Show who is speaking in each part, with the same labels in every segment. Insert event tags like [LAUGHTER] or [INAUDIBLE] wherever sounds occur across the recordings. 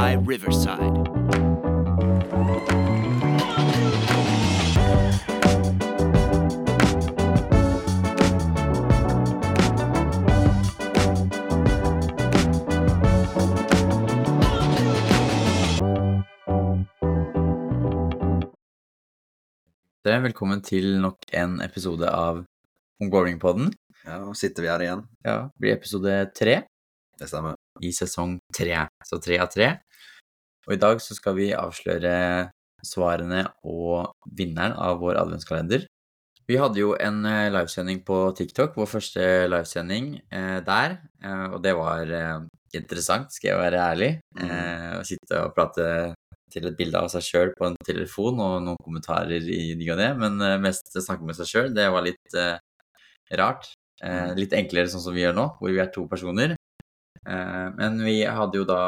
Speaker 1: by Riverside.
Speaker 2: Er Velkommen til nok en episode av Ongoing-podden.
Speaker 3: Ja, nå sitter vi her igjen.
Speaker 2: Ja, det blir episode tre
Speaker 3: Det stemmer.
Speaker 2: I sesong tre. Så tre av tre. Og i dag så skal vi avsløre svarene og vinneren av vår adventskalender. Vi hadde jo en eh, livesending på TikTok, vår første livesending eh, der. Eh, og det var interessant, skal jeg være ærlig. Eh, å sitte og prate til et bilde av seg sjøl på en telefon og noen kommentarer i ny og ne, men mest snakke med seg sjøl, det var litt rart. Eh, litt enklere sånn som vi gjør nå, hvor vi er to personer. Eh, men vi hadde jo da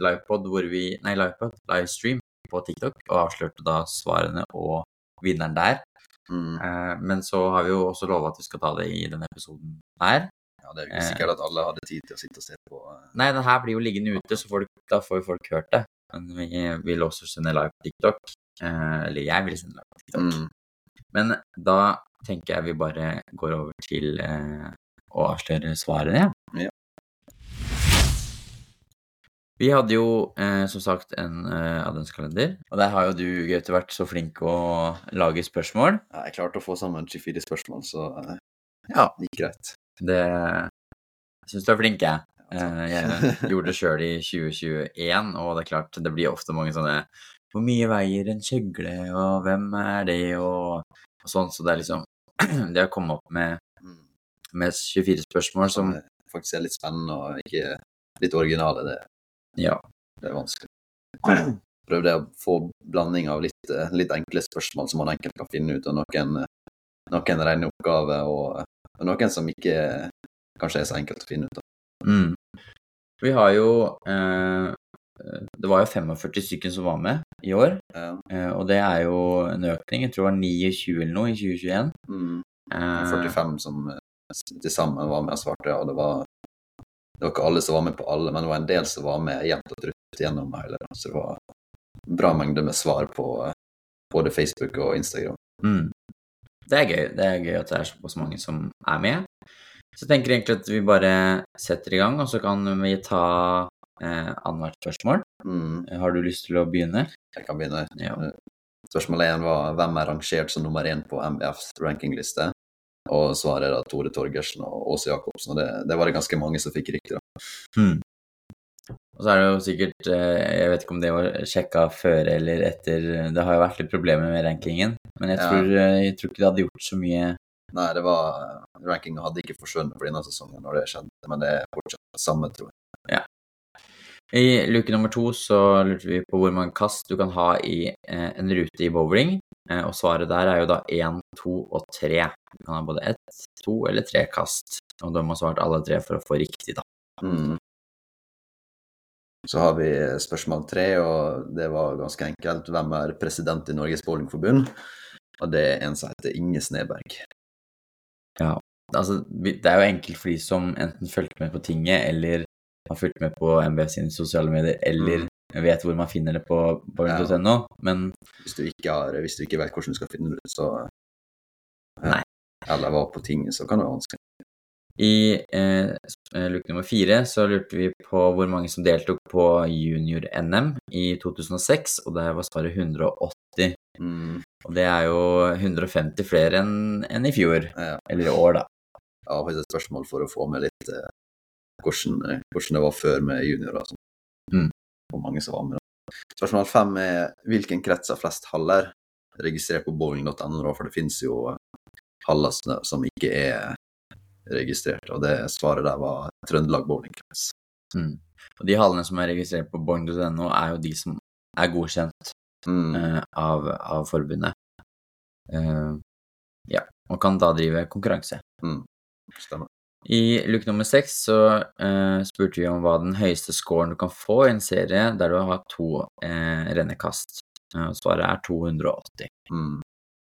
Speaker 2: livepod hvor vi Nei, livepod, livestream på TikTok, og avslørte da svarene og vinneren der.
Speaker 3: Mm.
Speaker 2: Eh, men så har vi jo også lova at vi skal ta det i denne episoden her.
Speaker 3: Ja, det er jo ikke sikkert at alle hadde tid til å sitte og se på. eh,
Speaker 2: Nei, den her blir jo liggende ute, så folk, da får jo folk hørt det. Men vi vil også sende live på TikTok. Eller jeg vil sende live på TikTok.
Speaker 3: Mm.
Speaker 2: Men da tenker jeg vi bare går over til eh, å avsløre svarene.
Speaker 3: Ja.
Speaker 2: Vi hadde jo eh, som sagt en eh, adventskalender, og der har jo du, Gaute, vært så flink å lage spørsmål.
Speaker 3: Ja, jeg klarte å få sammen 24 spørsmål, så eh,
Speaker 2: Ja.
Speaker 3: det gikk greit.
Speaker 2: Det jeg syns du er flink, jeg. Eh, jeg gjorde det sjøl i 2021, og det er klart, det blir ofte mange sånne Hvor mye veier en kjøgle, og hvem er det, og, og sånn. Så det er liksom [CLEARS THROAT] Det å komme opp med,
Speaker 3: Mm.
Speaker 2: med 24 spørsmål som
Speaker 3: faktisk er litt spennende og ikke litt originale, det,
Speaker 2: Ja.
Speaker 3: det er vanskelig. [CLEARS THROAT] Prøvde å få blanding av litt, eh, litt enkle spørsmål som man enkelt kan finne ut, og noen, eh, noen rene oppgaver, og, og noen som ikke kanskje er så enkelt å finne ut av.
Speaker 2: Mm. Vi har jo eh, Det var jo 45 stykker som var med i år,
Speaker 3: Ja.
Speaker 2: eh, og det er jo en økning. Jeg tror det var 29 eller noe i 2021.
Speaker 3: Mm.
Speaker 2: Eh,
Speaker 3: 45 som eh, til sammen var med og svarte, og det var, det var ikke alle som var med på alle, men det var en del som var med jevnt og trutt gjennom hele. Så det var en bra mengde med svar på eh, både Facebook og Instagram.
Speaker 2: Mm. Det er gøy. Det er gøy at det er såpass mange som er med. Så jeg tenker egentlig at vi bare setter i gang, og så kan vi ta eh, annethvert spørsmål.
Speaker 3: Mm,
Speaker 2: Har du lyst til å begynne?
Speaker 3: jeg kan begynne.
Speaker 2: Ja.
Speaker 3: Spørsmålet én var hvem er rangert som nummer én på MBFs rankingliste? Og svaret er da Tore Torgersen og Åse Jacobsen, og det, det var det ganske mange som fikk riktig. da.
Speaker 2: Hmm. Og så er det jo sikkert eh, Jeg vet ikke om det var sjekka før eller etter Det har jo vært litt problemer med rankingen, men jeg tror, ja. jeg tror ikke det hadde gjort så mye
Speaker 3: Nei, det var Rankingen hadde ikke forsvunnet for denne sesongen når det skjedde, men det er fortsatt samme, tror jeg.
Speaker 2: I luke nummer to så lurte vi på hvor mange kast du kan ha i eh, en rute i bowling, eh, og svaret der er jo da én, to og tre. Du kan ha både ett, to eller tre kast, og da må svart alle tre for å få riktig, da.
Speaker 3: Mm. Så har vi spørsmål tre, og det var ganske enkelt. Hvem er president i Norges Bowlingforbund? Og det er en som heter Inge Sneberg.
Speaker 2: Altså, det er jo enkelt for de som enten fulgte med på tinget, eller har fulgt med på MBF sine sosiale medier, eller vet hvor man finner det på bowling.no, men
Speaker 3: Hvis du har, hvis du ikke vet hvordan du skal finne det ut, så
Speaker 2: Nei.
Speaker 3: Eller var på ting, så kan det være vanskelig.
Speaker 2: I eh, luke nummer fire så lurte vi på hvor mange som deltok på junior-NM i 2006, og der var svaret 180.
Speaker 3: Mm.
Speaker 2: Og det er jo 150 flere enn en i fjor,
Speaker 3: Ja.
Speaker 2: eller i år, da.
Speaker 3: Har faktisk et spørsmål for å få med litt eh, hvordan, eh, hvordan det var før med juniorer. og.
Speaker 2: Mm.
Speaker 3: Hvor mange som var med. Spørsmål fem er hvilken krets har flest haller registrert på bowling.no, for det finnes jo eh, haller som- som ikke er registrert, og det svaret der var Trøndelag bowlingkrets.
Speaker 2: Mm. Og de hallene som er registrert på bowling.no, er jo de som er godkjent
Speaker 3: Mm.
Speaker 2: uh, av, av forbundet. Uh, ja, og kan da drive konkurranse.
Speaker 3: Mm. Stemmer.
Speaker 2: I luke nummer seks så uh, spurte vi om hva den høyeste scoren du kan få i en serie der du har to uh, rennekast. Uh, svaret er 280,
Speaker 3: Mm.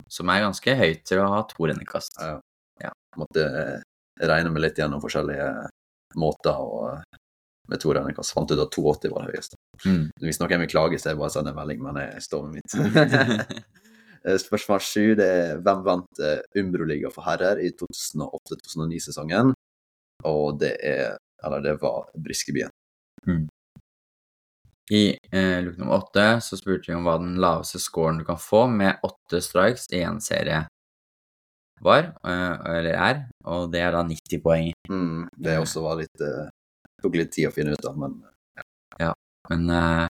Speaker 2: som er ganske høyt til å ha to rennekast.
Speaker 3: Ja.
Speaker 2: Ja.
Speaker 3: Måtte regne meg litt gjennom forskjellige måter med to rennekast. Fant ut at 280 var det høyeste.
Speaker 2: Mm.
Speaker 3: Hvis noen vil klage, så er det bare å sende en melding, men jeg står med mitt. [LAUGHS] [LAUGHS] Spørsmål sju det er hvem vant Umbro-liga for herrer i 2008-2009-sesongen? Og det er Eller det var Briskebyen.
Speaker 2: I eh, luke nummer åtte så spurte vi om hva den laveste scoren du kan få med åtte strikes i en serie var, eh, eller er, og det er da 90 poeng.
Speaker 3: Mm, det også var litt eh, Tok litt tid å finne ut av, men Ja,
Speaker 2: Men eh,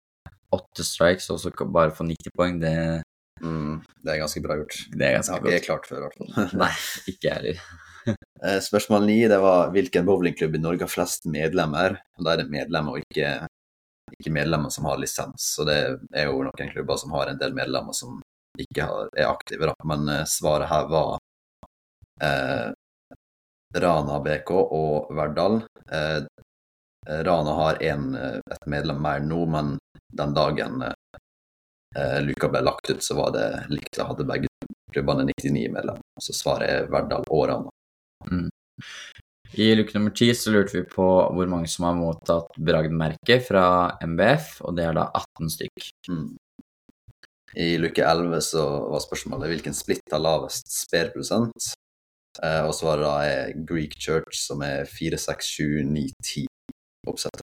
Speaker 2: åtte strikes og så bare få 90 poeng, det,
Speaker 3: mm, det er ganske bra gjort.
Speaker 2: det er ganske
Speaker 3: har ikke jeg klart før, i hvert fall.
Speaker 2: Nei, ikke jeg heller.
Speaker 3: Eh, Spørsmål ni var hvilken bowlingklubb i Norge har flest medlemmer? Da er det medlemmer og ikke, ikke medlemmer som har lisens. Så det er jo noen klubber som har en del medlemmer som ikke har, er aktive, da. Men eh, svaret her var eh, Rana BK og Verdal. Eh, Rana har en, eh, et medlem mer nå, men den dagen eh, luka ble lagt ut, så var det likt. Da hadde begge klubbene 99 medlemmer. Så svaret er Verdal og Rana.
Speaker 2: I luke nummer ti så lurte vi på hvor mange som har mottatt bragdmerke fra MBF, og det er da 18 stykk.
Speaker 3: Mm. I luke 11 så var spørsmålet hvilken splitt har lavest sperprosent. Eh, og svaret da er Greek Church, som er 4, 6, 7, 9, 10 oppsettet.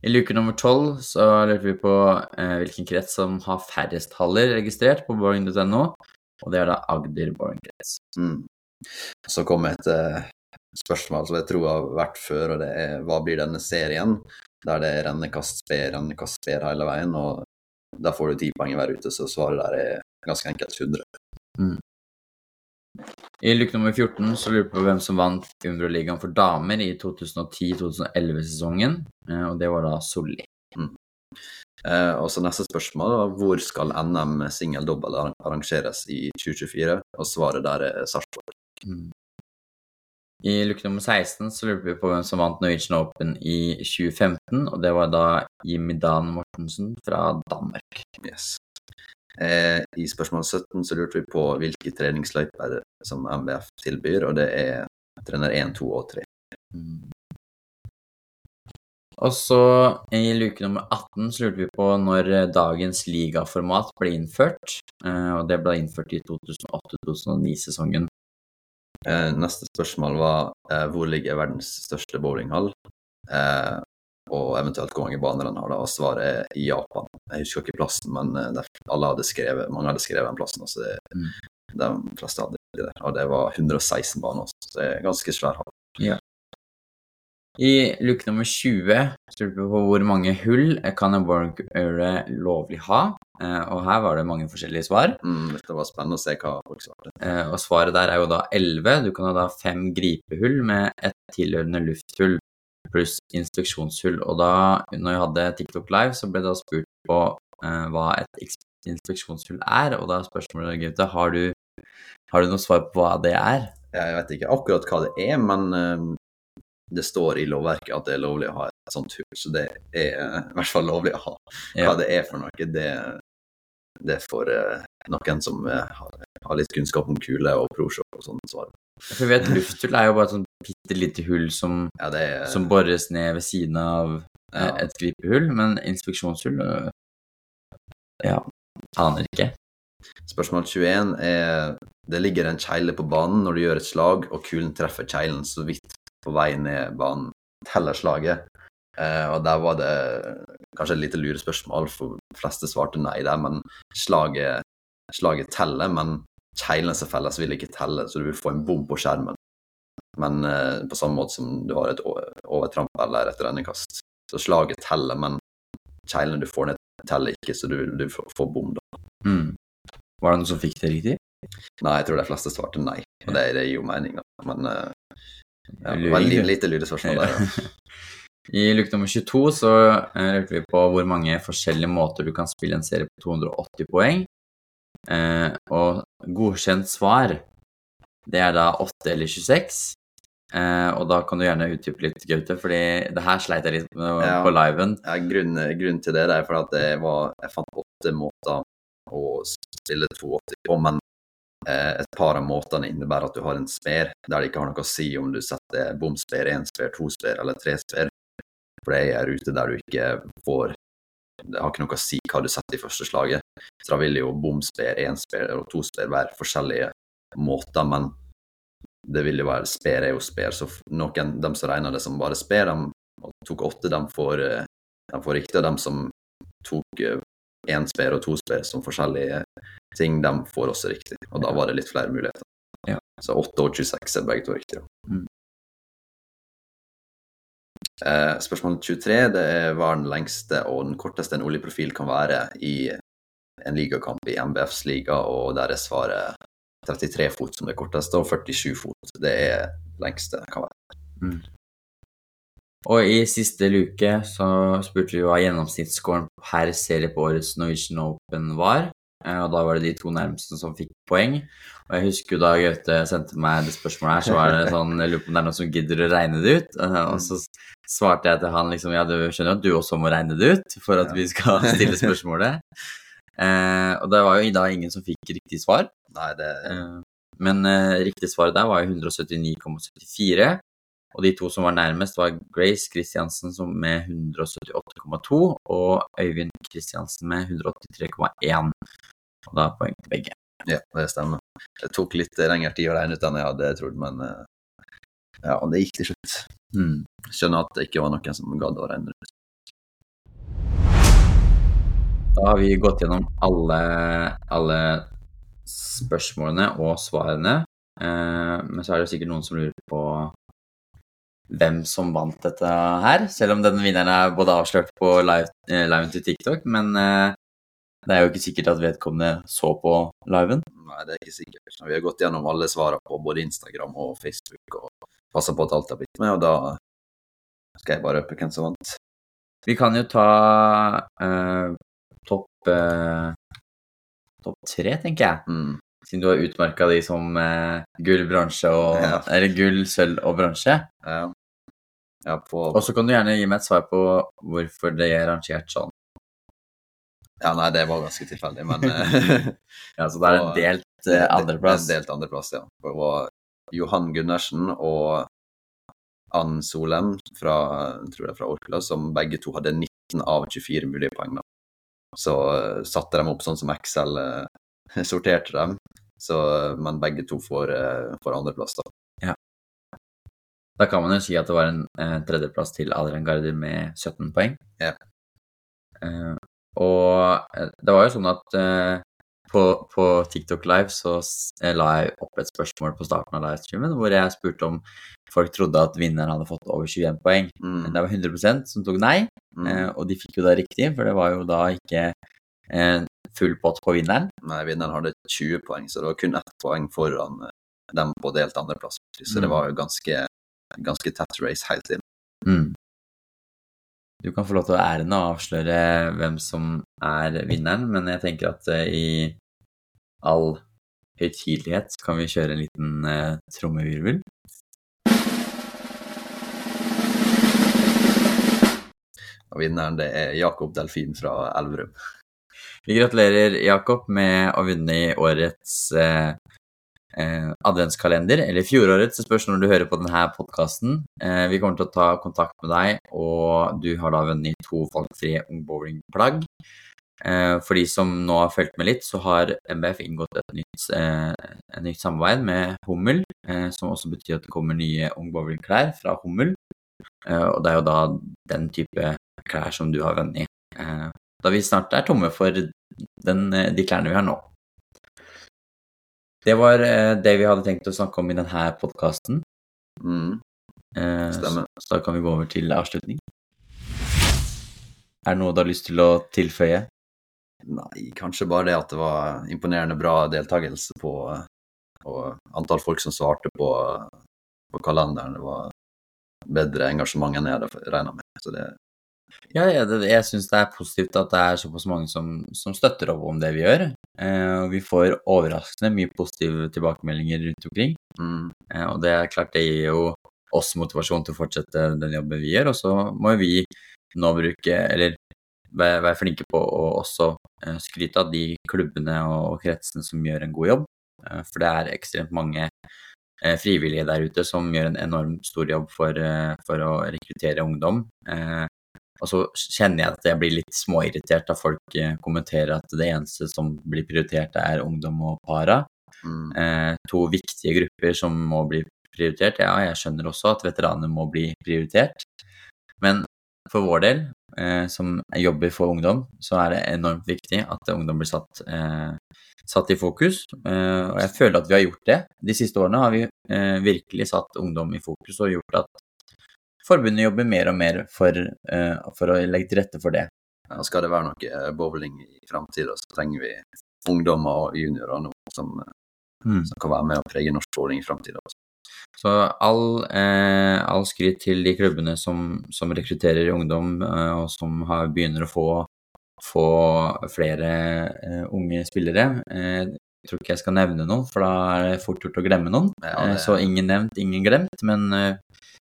Speaker 2: I luke nummer tolv så lurte vi på eh, hvilken krets som har færrest haller registrert på boring.no, og det er da Agder boringkrets.
Speaker 3: Mm. Så kom et eh, spørsmål som jeg tror har vært før, og det er hva blir denne serien? Der det er rennekast, sper, rennekast, sper hele veien, og da får du ti poeng hver ute, så svaret der er ganske enkelt 100.
Speaker 2: I luke nummer 14 så lurer vi på hvem som vant Umbro-ligaen for damer i 2010-2011-sesongen, eh, og det var da Solli.
Speaker 3: Eh, og så neste spørsmål var hvor skal NM singel-dobbel arrangeres i 2024? Og svaret der er Sarpsborg.
Speaker 2: I luke nummer 16 så lurte vi på hvem som vant Norwegian Open i 2015, og det var da Jimmy Dan Mortensen fra Danmark.
Speaker 3: Yes. Eh, I spørsmål 17 så lurte vi på hvilke treningsløyper som MBF tilbyr, og det er trener 1, 2 og 3.
Speaker 2: Og så i luke nummer 18 så lurte vi på når dagens ligaformat ble innført, eh, og det ble innført i 2008-2009-sesongen.
Speaker 3: Eh, neste spørsmål var eh, hvor ligger verdens største bowlinghall? Eh, og eventuelt hvor mange baner den har, da, og svaret er i Japan. Jeg husker ikke plassen, men hadde skrevet, mange hadde skrevet den plassen. Altså det,
Speaker 2: Mm.
Speaker 3: De fleste hadde det der. Og det var 116 baner, så det er ganske svær hall.
Speaker 2: I luke nummer 20 så lurte vi på hvor mange hull kan en bowlinghall lovlig ha, og her var det mange forskjellige svar.
Speaker 3: Mm, det var spennende å se hva folk svarte.
Speaker 2: Eh, Og svaret der er jo da 11. Du kan ha da fem gripehull med et tilhørende lufthull pluss inspeksjonshull. Og da, når jeg hadde TikTok live, så ble det da spurt på eh, hva et instruksjonshull inspeksjonshull er, og da er spørsmålet, Gaute, har du, har du noe svar på hva det er?
Speaker 3: Jeg vet ikke akkurat hva det er, men eh, det står i lovverket at det er lovlig å ha et sånt hull, så det er eh, i hvert fall lovlig å ha. Hva
Speaker 2: Ja.
Speaker 3: det er for noe, det, det får eh, noen som eh, har, har litt kunnskap om kule og prosjokk og sånn svare.
Speaker 2: For vi vet lufthull er jo bare et sånt bitte lite hull som,
Speaker 3: Ja, det er
Speaker 2: som bores ned ved siden av eh,
Speaker 3: ja,
Speaker 2: et gripehull, men inspeksjonshull Ja, aner ikke.
Speaker 3: Spørsmål 21 er Det ligger en kjegle på banen når du gjør et slag, og kulen treffer kjeglen så vidt på vei ned banen. Teller slaget. Eh, og der var det kanskje et lite lurespørsmål, for de fleste svarte nei der, men slaget, slaget teller, men kjeglene som felles, vil ikke telle, så du vil få en bom på skjermen. Men eh, på samme måte som du har et overtramp eller et rennekast. Så slaget teller, men kjeglene du får ned, teller ikke, så du, du får, bom, da.
Speaker 2: Mm. Var det noen som fikk det riktig?
Speaker 3: Nei, jeg tror de fleste svarte nei, og det, det gir jo mening, da. Men eh, ja, veldig lite lurespørsmål der. Ja. [LAUGHS]
Speaker 2: I luke nummer 22 så eh, lurte vi på hvor mange forskjellige måter du kan spille en serie på 280 poeng. Eh, og godkjent svar, det er da 8 eller 26. Eh, og da kan du gjerne utdype litt, Gaute, fordi det her sleit jeg litt med
Speaker 3: Ja.
Speaker 2: på liven.
Speaker 3: Ja, grunnen, grunnen til det er for at det var, jeg fant åtte måter å spille 280 på, men eh, et par av måtene innebærer at du har en sper der det ikke har noe å si om du setter bomsper, én sper, to sper eller tre sper. For det er en rute der du ikke får Det har ikke noe å si hva du setter i første slaget. Så da vil jo bomsper, ensper og tosper være forskjellige måter, men det vil jo være sper er jo sper. Så noen, de som regner det som bare sper, de tok åtte, de får, eh, de får riktig. Og de som tok én sper og to sper som forskjellige ting, de får også riktig. Og da var det litt flere muligheter.
Speaker 2: Ja.
Speaker 3: Så 8 og 26 er begge to riktige.
Speaker 2: Mm.
Speaker 3: Eh, spørsmål 23 det er hva den lengste og den korteste en oljeprofil kan være i en ligakamp i MBFs liga, og der er svaret 33 fot som det korteste, og 47 fot det er lengste det kan være.
Speaker 2: Mm. Og i siste luke så spurte vi hva gjennomsnittsscoren per serie på årets Norwegian Open var. Eh, og da var det de to nærmeste som fikk poeng. Og jeg husker jo da Gaute sendte meg det spørsmålet her, så var det sånn Jeg lurer på om det er noen som gidder å regne det ut. Eh, og så svarte jeg til han liksom Ja, du skjønner at du også må regne det ut for at vi skal stille [LAUGHS] spørsmålet. Eh, og det var jo da ingen som fikk riktig svar.
Speaker 3: Nei, det
Speaker 2: Eh, men eh, riktig svar der var jo 179,74. Og de to som var nærmest, var Grace Christiansen som med 178,2 og Øyvind Christiansen med 183,1. Og da er poeng til begge.
Speaker 3: Ja, det stemmer. Det tok litt lengre tid å regne ut enn jeg hadde trodd, men eh, ja, og det gikk til slutt.
Speaker 2: Mm.
Speaker 3: Skjønner at det ikke var noen som gadd å regne ut.
Speaker 2: Da har vi gått gjennom alle, alle spørsmålene og svarene. Eh, men så er det sikkert noen som lurer på hvem som vant dette her, selv om den vinneren er både avslørt på live, eh, liven til TikTok, men eh, det er jo ikke sikkert at vedkommende så på liven.
Speaker 3: Nei, det er ikke sikkert. Vi har gått gjennom alle svarene på både Instagram og Facebook og passa på at alt har blitt med, og da skal jeg bare røpe hvem som vant.
Speaker 2: Vi kan jo ta eh, topp eh, topp tre, tenker jeg.
Speaker 3: Mm.
Speaker 2: Siden du har utmerka de som eh, gull, bransje og
Speaker 3: Ja.
Speaker 2: Eller gull, sølv og bransje.
Speaker 3: Ja. Ja, på
Speaker 2: Og så kan du gjerne gi meg et svar på hvorfor det er rangert sånn.
Speaker 3: Ja, nei, det var ganske tilfeldig, men [LAUGHS] eh, [LAUGHS]
Speaker 2: Ja, Så det er en delt eh, andreplass.
Speaker 3: En delt andreplass, ja. Det var Johan Gundersen og Ann Solem fra, jeg tror er fra Orkla, som begge to hadde 19 av 24 mulige poeng. Da. Så uh, satte de opp sånn som Excel uh, [LAUGHS] sorterte dem, så, men begge to får, uh, får andreplass. Da.
Speaker 2: Da kan man jo si at det var en eh, tredjeplass til Adrian Garder med 17 poeng.
Speaker 3: Ja.
Speaker 2: Eh, og eh, det var jo sånn at eh, på, på TikTok Live så eh, la jeg opp et spørsmål på starten av livestreamen hvor jeg spurte om folk trodde at vinneren hadde fått over 21 poeng.
Speaker 3: Mm.
Speaker 2: Det var 100% som tok nei,
Speaker 3: Mm.
Speaker 2: eh, og de fikk jo da riktig, for det var jo da ikke eh, full pott på vinneren.
Speaker 3: Nei, vinneren hadde 20 poeng, så det var kun ett poeng foran dem på delt andreplass. Så det
Speaker 2: Mm.
Speaker 3: var jo ganske, ganske tett race helt inn.
Speaker 2: Mm. Du kan få lov til å æren å avsløre hvem som er vinneren, men jeg tenker at eh, i all høytidelighet kan vi kjøre en liten uh, trommevirvel.
Speaker 3: Og vinneren det er Jakob Delfin fra Elverum.
Speaker 2: Vi gratulerer Jakob med å vinne i årets eh, eh, adventskalender, eller fjorårets, det spørs når du hører på denne podkasten. Eh, vi kommer til å ta kontakt med deg, og du har da vunnet to valgfrie ungbowlingplagg. Eh, for de som nå har fulgt med litt, så har MBF inngått et nytt, eh, et nytt samarbeid med Hummel, eh, som også betyr at det kommer nye ungbowlingklær fra Hummel. Eh, og det er jo da den type klær som du har vunnet. Da vi snart er tomme for den, de klærne vi har nå. Det var eh, det vi hadde tenkt å snakke om i denne podkasten.
Speaker 3: Mm.
Speaker 2: Så,
Speaker 3: Stemmer.
Speaker 2: så da kan vi gå over til avslutning. Er det noe du har lyst til å tilføye?
Speaker 3: Nei, kanskje bare det at det var imponerende bra deltakelse på og antall folk som svarte på, på kalenderen. Det var bedre engasjement enn jeg hadde regna med. Så det,
Speaker 2: Ja, jeg, jeg syns det er positivt at det er såpass mange som, som støtter opp om det vi gjør. Eh, og vi får overraskende mye positive tilbakemeldinger rundt omkring.
Speaker 3: mm,
Speaker 2: Eh, og det er klart det gir jo oss motivasjon til å fortsette den jobben vi gjør. Og så må vi nå bruke, eller være, være flinke på å også eh, skryte av de klubbene og kretsene som gjør en god jobb. Eh, for det er ekstremt mange eh, frivillige der ute som gjør en enormt stor jobb for, for å rekruttere ungdom. Og så kjenner jeg at jeg blir litt småirritert da folk eh, kommenterer at det eneste som blir prioritert, er ungdom og para.
Speaker 3: Mm.
Speaker 2: Eh, to viktige grupper som må bli prioritert. Ja, jeg skjønner også at veteraner må bli prioritert. Men for vår del, eh, som jobber for ungdom, så er det enormt viktig at ungdom blir satt, eh, satt i fokus. Eh, og jeg føler at vi har gjort det. De siste årene har vi eh, virkelig satt ungdom i fokus og gjort at forbundet jobber mer og mer for, eh, for å legge til rette for det.
Speaker 3: Ja, skal det være noe bowling i framtida, så trenger vi ungdommer og juniorer nå som, som kan være med og prege norsk bowling i framtida.
Speaker 2: Så all, eh, all skryt til de klubbene som, som rekrutterer ungdom, eh, og som har, begynner å få, få flere eh, unge spillere. Eh, jeg tror ikke jeg skal nevne noen, for da er det fort gjort å glemme noen.
Speaker 3: Ja,
Speaker 2: Eh,
Speaker 3: det-
Speaker 2: Så ingen nevnt, ingen glemt. Men eh,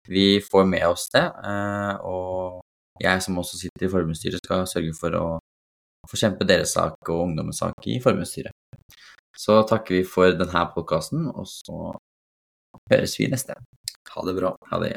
Speaker 2: vi får med oss det. eh, Og jeg som også sitter i formuesstyret, skal sørge for å forkjempe deres sak og ungdommens sak i formuesstyret. Så takker vi for denne podkasten, og så høres vi neste.
Speaker 3: Ha det bra.
Speaker 2: Ha det.